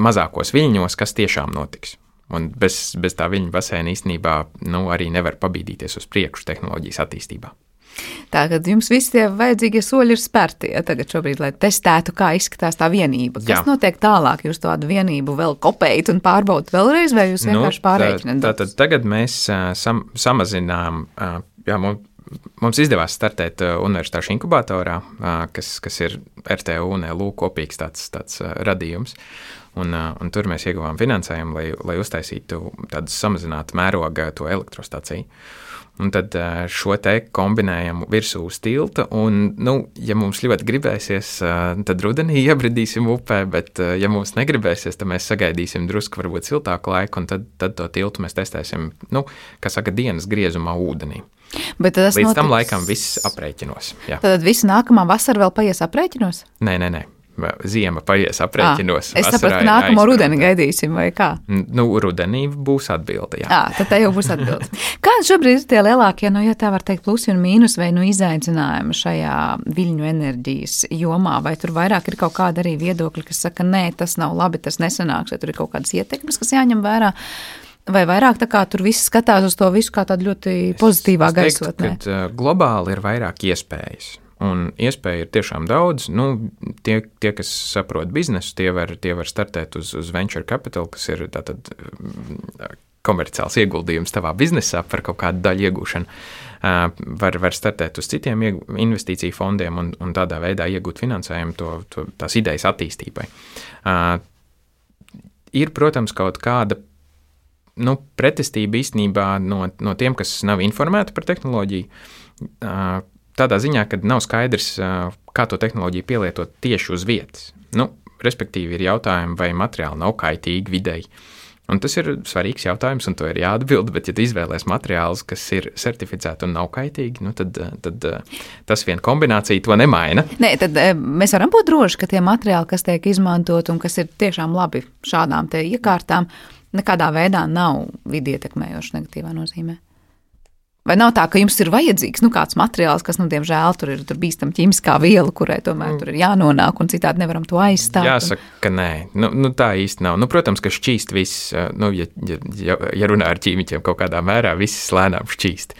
mazākos viļņos, kas tiešām notiks. Un bez, bez tā viņa basēna īstenībā nu, arī nevar pabīdīties uz priekšu tehnoloģijas attīstībā. Tātad jums visi tie vajadzīgie soļi ir spērti ja, tagad, šobrīd, lai testētu, kā izskatās tā vienība. Kas Jā. notiek tālāk? Jūs tādu vienību vēl kopējat un pārbaudat vēlreiz, vai jūs nu, vienkārši nu, pārreikināt? Tā, tātad tagad mēs sam, samazinām, jā, mums Mums izdevās startēt uh, universitāšu inkubatorā, uh, kas, kas ir RTU un LU kopīgs tāds, tāds uh, radījums. Un, un tur mēs ieguvām finansējumu, lai, lai uztaisītu tādu samazinātu mēroga to elektrostaciju. Un tad šo te kombinējam virsū uz tilta, un, nu, ja mums ļoti gribēsies, tad rudenī iebridīsim upē, bet, ja mums negribēsies, tad mēs sagaidīsim drusku, varbūt siltāku laiku, un tad, tad to tiltu mēs testēsim, nu, kā saka, dienas griezumā ūdenī. Bet Līdz notiks... tam laikam viss aprēķinos. Jā. Tad visu nākamā vasara vēl paies aprēķinos? Nē, nē, nē. Ziema paies aprēķinos. À, es saprotu, ka nākamo rudeni gaidīsim, vai kā? Nu, rudenī būs atbilde. Jā, à, tad tā jau būs atbilde. Kādi šobrīd ir tie lielākie, nu, ja tā var teikt, plusi un mīnus vai nu, izaicinājumi šajā viļņu enerģijas jomā? Vai tur vairāk ir kaut kāda arī viedokļa, kas saka, nē, tas nav labi, tas nesanāks, vai tur ir kaut kādas ietekmes, kas jāņem vērā? Vai vairāk tā kā tur viss skatās uz to visu kā tādu ļoti pozitīvā gaisotnē? Teiktu, ka globāli ir vairāk iespējas. Un iespēja ir tiešām daudz. Nu, tie, tie, kas saprot biznesu, tie var, tie var startēt uz, uz venture capital, kas ir tātad komerciāls ieguldījums tavā biznesā par kaut kādu daļu iegūšanu. Var, var startēt uz citiem investīciju fondiem un, un tādā veidā iegūt finansējumu to, to, tās idejas attīstībai. Ir, protams, kaut kāda nu, pretestība īstenībā no, no tiem, kas nav informēti par tehnoloģiju. Tādā ziņā, ka nav skaidrs, kā to tehnoloģiju pielietot tieši uz vietas. Nu, respektīvi, ir jautājumi, vai materiāli nav kaitīgi videi. Un tas ir svarīgs jautājums, un to ir jāatbild. Bet, ja izvēlēsies materiālus, kas ir certificēti un nav kaitīgi, nu tad, tad tas viena kombinācija to nemaina. Nē, tad mēs varam būt droši, ka tie materiāli, kas tiek izmantot un kas ir tiešām labi šādām iekārtām, nekādā veidā nav vidi ietekmējoši negatīvā nozīmē. Vai nav tā, ka jums ir vajadzīgs nu, kāds materiāls, kas, nu, diemžēl, tur ir tur bīstama ķīmiskā viela, kurai tomēr tur ir jānonāk, un citādi nevaram to aizstāt? Jāsaka, ka nē, nu, nu, tā īsti nav. Nu, protams, ka šķīst viss, nu, ja, ja, ja runā ar ķīmiķiem kaut kādā mērā, viss lēnām šķīst.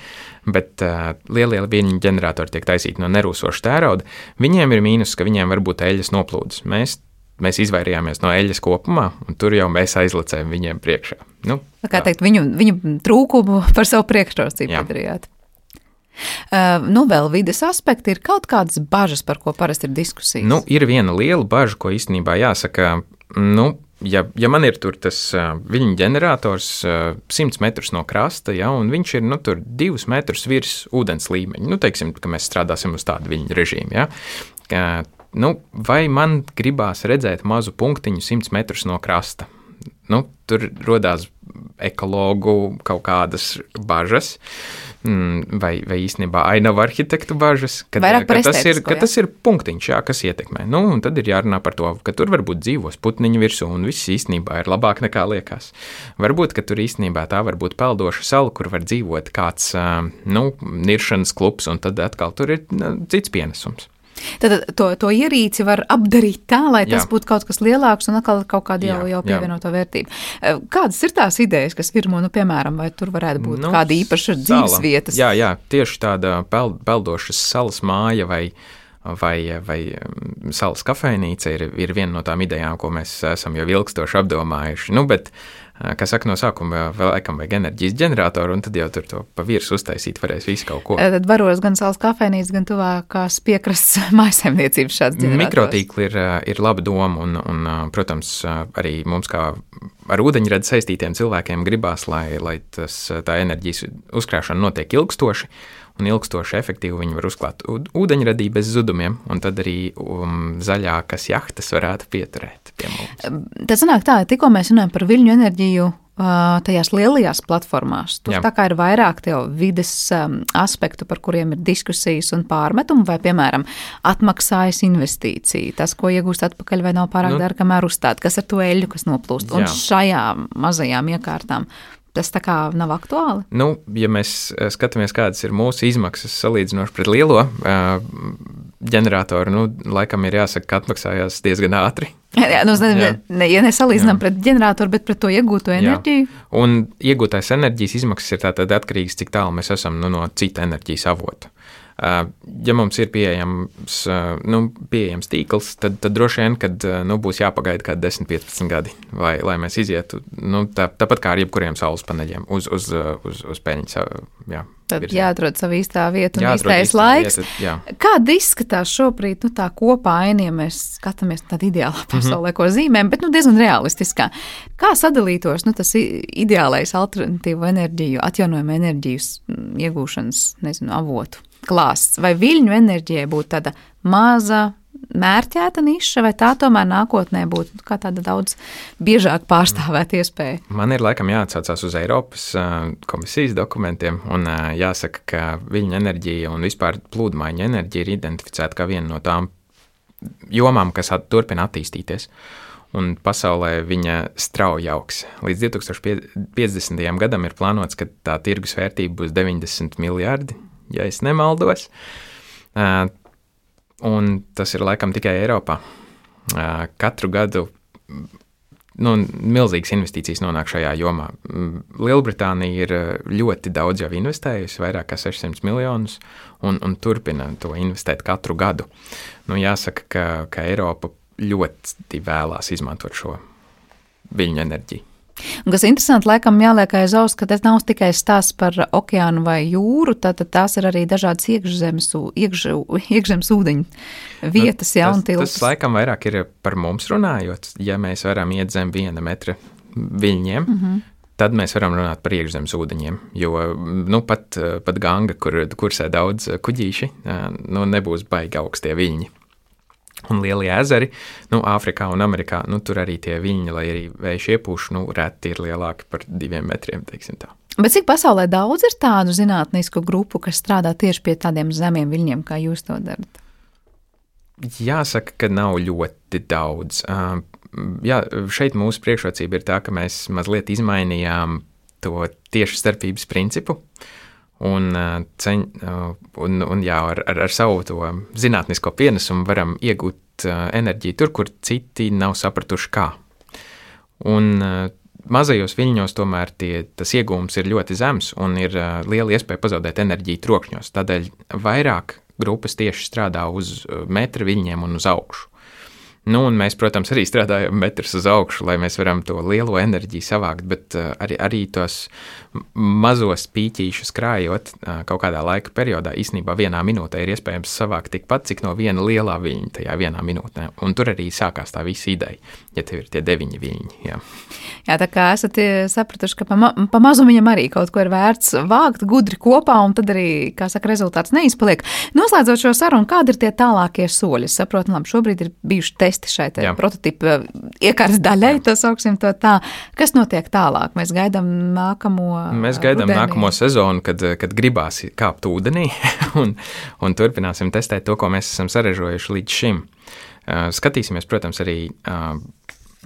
Bet uh, lielie viļņu ģeneratori tiek taisīti no nerūsoša tērauda. Viņiem ir mīnus, ka viņiem var būt eļļas noplūdes. Mēs mēs izvairījāmies no eļļas kopumā, un tur jau mēs aizlicējām viņiem priekšā. Nu, kā teikt, viņu, viņu trūkumu par savu priekšrocību padarījāt. Uh, nu, vēl vides aspekti ir kaut kādas bažas, par ko parasti ir diskusijas. Nu, ir viena liela bažas, ko īstenībā jāsaka. Nu, ja, ja man ir tas uh, viļņu ģenerators uh, 100 metrus no krasta, ja, un viņš ir nu, 2 metrus virs ūdens līmeņa, nu, teiksim, ka mēs strādāsim uz tādu viļņu režīmu. Ja, nu, vai man gribās redzēt mazu punktiņu 100 metrus no krasta? Nu, tur radās ekologu kaut kādas bažas. Mm, vai, vai īstenībā ainavu arhitektu bažas, ka, ka, tas ir, ka tas ir punktiņš, jā, kas ietekmē. Nu, tad ir jārunā par to, ka tur varbūt dzīvos putniņu virsū, un viss īstenībā ir labāk nekā liekas. Varbūt, ka tur īstenībā tā var būt peldoša sala, kur var dzīvot kāds nu, niršanas klubs, un tad atkal tur ir nu, cits pienesums. Tad to, to ierīci var apdarīt tā, lai tas jā. būtu kaut kas lielāks un atkal kaut kāda jau, jau pievienoto vērtību. Eh, kādas ir tās idejas, kas virmo, nu, piemēram, vai tur varētu būt nu, kāda īpaša dzīves vietas? Jā, jā, tieši tāda peld, peldošas salas māja vai vai, vai mm, salas kafejnīca ir, ir viena no tām idejām, ko mēs esam jau ilgstoši apdomājuši. Nu, bet Kā saka, no sākuma vēl laikam vajag enerģijas ģeneratoru, un tad jau tur to pa virsmu uztaisīt varēs visu kaut ko. Tad varos gan salas kafejnīcas, gan tuvākās piekrastes mājsaimniecības šāds ģenerators. Mikrotīkli ir, ir laba doma, un, un, protams, arī mums kā ar ūdeņradi saistītiem cilvēkiem gribās, lai, lai tas, tā enerģijas uzkrāšana notiek ilgstoši un ilgstoši efektīvi viņi var uzklāt ūdeņradī bez zudumiem, un tad arī um, zaļākas jahtas varētu pieturēt pie mums. Tas sanāk tā, tikko mēs runājam par viļņu enerģiju. Tajās lielajās platformās tur Jā. tā kā ir vairāk vides um, aspektu, par kuriem ir diskusijas un pārmetumi, vai, piemēram, atmaksājas investīcija, tas, ko iegūst atpakaļ, vai nav pārāk nu, dārga, kamēr uzstāt, kas ar to eļļu, kas noplūst. Jā. Un šajām mazajām iekārtām Tas tā kā nav aktuāli. Nu, ja mēs eh, skatāmies, kādas ir mūsu izmaksas salīdzinoši pret lielo uh, ģeneratoru, nu, laikam ir jāsaka, ka atmaksājās diezgan ātri. Jā, nu, ne, jā. Ne, ja nesalīdzinām jā. pret ģeneratoru, bet pret to iegūto enerģiju. Jā. Un iegūtais enerģijas izmaksas ir tātad atkarīgas, cik tālu mēs esam nu, no cita enerģijas avota. Ja mums ir pieejams, nu, pieejams tīkls, tad, tad droši vien, kad nu, būs jāpagaida kādi 10, 15 gadi, lai, lai mēs izietu nu, tā, tāpat kā ar jebkuriem saules paneļiem uz, uz, uz, uz peļņas. Jā, Tad virzien. jāatrod savu īstā vieta un īstais laiks. Vieta. Kāda izskatās šobrīd nu, tā kopaina, ja mēs skatāmies tādā ideālā mhm. pasaulē, mm -hmm. ko zīmēm, bet nu, diezgan realistiskā. Kā sadalītos nu, tas ideālais alternatīvo enerģiju, atjaunojumu enerģijas iegūšanas nezinu, avotu? Klāsts, vai viļņu enerģijai būtu tāda maza, mērķēta niša, vai tā tomēr nākotnē būtu tāda daudz biežāk pārstāvēta iespēja? Man ir laikam jāatsaucās uz Eiropas komisijas dokumentiem, un jāsaka, ka viļņu enerģija un vispār plūdmaiņa enerģija ir identificēta kā viena no tām jomām, kas turpina attīstīties. Un pasaulē viņa strauji augs. Līdz 2050. gadam ir plānots, ka tā tirgus vērtība būs 90 miljardi ja es nemaldos. Un tas ir laikam tikai Eiropā. Katru gadu nu, milzīgas investīcijas nonāk šajā jomā. Lielbritānija ir ļoti daudz jau investējusi, vairāk kā 600 miljonus, un, un turpina to investēt katru gadu. Nu, jāsaka, ka, ka Eiropa ļoti vēlās izmantot šo viļņu enerģiju. Un kas interesanti, laikam jāliek aiz auss, ka tas nav tikai stāsts par okeānu vai jūru, tad tās ir arī dažādas iekšzemes, iekš, iekšzemes ūdeņu vietas, nu, jā, un tiltas. Tas laikam vairāk ir par mums runājot, ja mēs varam iet zem viena metra viļņiem. Mm -hmm. Tad mēs varam runāt par iekšzemes ūdeņiem. Jo nu, pat, pat ganga, kur kursē daudz kuģīši, nu, nebūs baigi augstie viļņi. Un lielie ezeri, nu, Āfrikā un Amerikā, nu, tur arī tie viļņi, lai arī vējš iepūš, nu, reti ir lielāki par diviem metriem, teiksim tā. Bet cik pasaulē daudz ir tādu zinātnisku grupu, kas strādā tieši pie tādiem zemiem viļņiem, kā jūs to darat? Jāsaka, ka nav ļoti daudz. Jā, šeit mūsu priekšrocība ir tā, ka mēs mazliet izmainījām to tieši starpības principu. Uh, Un, ceņ, un, un jā, ar, ar, ar savu to zinātnisko pienesumu varam iegūt enerģiju tur, kur citi nav sapratuši kā. Un mazajos viļņos tomēr tie, tas iegūms ir ļoti zems un ir liela iespēja pazaudēt enerģiju trokšņos. Tādēļ vairāk grupas tieši strādā uz metra viļņiem un uz augšu. Nu, un mēs, protams, arī strādājam metrus uz augšu, lai mēs varam to lielo enerģiju savākt, bet uh, arī, arī tos mazos pīķīšus krājot uh, kaut kādā laika periodā, īsnībā vienā minūtē ir iespējams savākt tikpat, cik no viena lielā viļņa tajā vienā minūtē. Un tur arī sākās tā visa ideja, ja tev ir tie deviņi viļņi. Jā. Jā, tā kā esat sapratuši, ka pa, ma pa mazumiņam arī kaut ko ir vērts vākt gudri kopā, un tad arī, kā saka, rezultāts neizpaliek. Noslēdzot šo sarunu, kādi ir tie tālākie soļi? Es saprotu, labi, šobrīd ir bijuši testi šai prototipu eh, iekārtas daļai, Jā. to sauksim to tā. Kas notiek tālāk? Mēs gaidām nākamo. Mēs gaidām rudenī. nākamo sezonu, kad, kad gribās kāpt ūdenī, un, un turpināsim testēt to, ko mēs esam sarežojuši līdz šim. Skatīsimies, protams, arī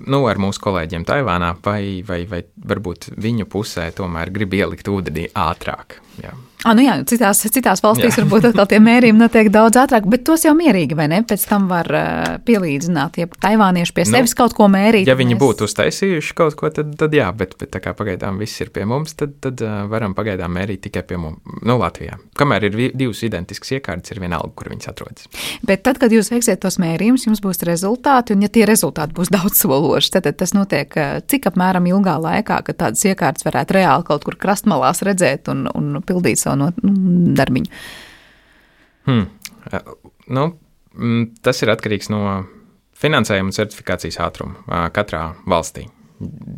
nu, ar mūsu kolēģiem Taivānā, vai, vai, vai varbūt viņu pusē tomēr grib ielikt ūdenī ātrāk. Jā. Ah, nu jā, citās, citās valstīs jā. varbūt atkal tie mērījumi notiek daudz ātrāk, bet tos jau mierīgi, vai ne? Pēc tam var uh, pielīdzināt, ja taivānieši pie nu, sevis kaut ko mērīt. Ja viņi mēs... būtu uztaisījuši kaut ko, tad, tad jā, bet, bet tā kā pagaidām viss ir pie mums, tad, tad uh, varam pagaidām mērīt tikai pie mums, nu, Latvijā. Kamēr ir divas identiskas iekārtas, ir vienalga, kur viņas atrodas. Bet tad, kad jūs veiksiet tos mērījumus, jums būs rezultāti, un ja tie rezultāti būs daudz sološi, tad, tad tas notiek uh, cik apmēram ilgā laikā, kad tādas iekārtas varētu reāli kaut kur krastmalās redzēt un, un pildīt savu no, nu, darbiņu? Hmm. Nu, mm, tas ir atkarīgs no finansējuma un certifikācijas ātruma katrā valstī.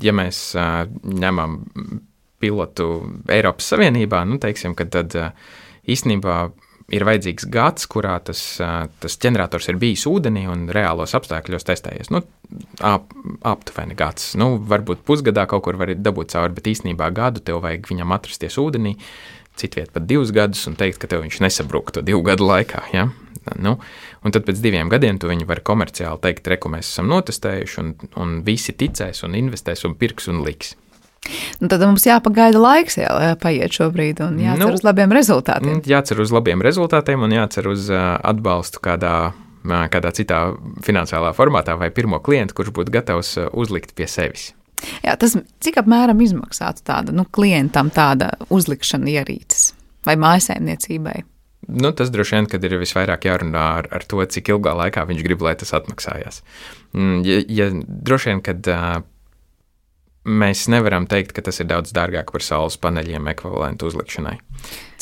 Ja mēs ņemam pilotu Eiropas Savienībā, nu, teiksim, tad īstenībā ir vajadzīgs gads, kurā tas, tas ģenerators ir bijis ūdenī un reālos apstākļos testējies. Nu, ap, aptuveni gads. Nu, varbūt pusgadā kaut kur var dabūt cauri, bet īstenībā gadu tev vajag viņam atrasties ūdenī, citviet pat divus gadus un teikt, ka tev viņš nesabruktu divu gadu laikā. Ja? Nu, un tad pēc diviem gadiem tu viņu vari komerciāli teikt, reku mēs esam notestējuši, un, un visi ticēs un investēs un pirks un liks. Nu, tad mums jāpagaida laiks, jā, paiet šobrīd, un jācer nu, uz labiem rezultātiem. Jācer uz labiem rezultātiem un jācer uz atbalstu kādā, kādā citā finansiālā formātā vai pirmo klientu, kurš būtu gatavs uzlikt pie sevis. Jā, tas cik apmēram izmaksātu tāda nu, klientam tāda uzlikšana ierīces vai mājasēmniecībai? Nu, tas droši vien, kad ir visvairāk jārunā ar, ar to, cik ilgā laikā viņš grib, lai tas atmaksājās. Mm, ja, ja droši vien, kad mēs nevaram teikt, ka tas ir daudz dārgāk par saules paneļiem ekvivalentu uzlikšanai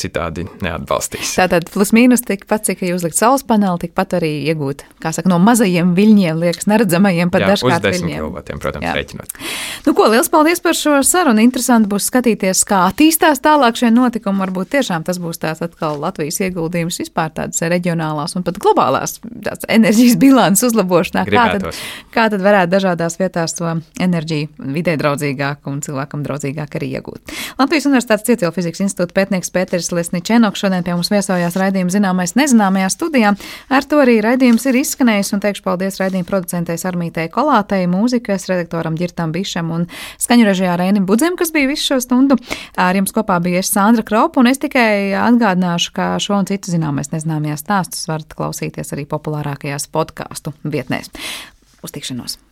citādi neatbalstīs. Tātad plus mīnus tikpat, cik ir uzlikt saules paneli, tikpat arī iegūt, kā saka, no mazajiem viļņiem, liekas, neredzamajiem pat dažkārt viļņiem. Kilovatiem, protams, Jā. rēķinot. Nu, ko, liels paldies par šo sarunu. Interesanti būs skatīties, kā attīstās tālāk šie notikumi. Varbūt tiešām tas būs tāds atkal Latvijas ieguldījums vispār tādas reģionālās un pat globālās enerģijas bilances uzlabošanā. Kā tad, kā tad varētu dažādās vietās to enerģiju vidē draudzīgāk un cilvēkam draudzīgāk arī iegūt? Latvijas Universitātes Cietvielu fizikas institūta pētnieks Pēters Lesničenoks šodien pie mums viesojās raidījuma zināmais nezināmajā studijā. Ar to arī raidījums ir izskanējis un teikšu paldies raidījuma producentei Armītei Kolātei, mūzikas redaktoram Girtam Bišam un skaņu režijā Rēnim Budzem, kas bija visu šo stundu. Ar jums kopā bija es Sandra Kropa un es tikai atgādināšu, ka šo un citu zināmais nezināmajā stāstus varat klausīties arī populārākajās podkāstu vietnēs. Uz tikšanos!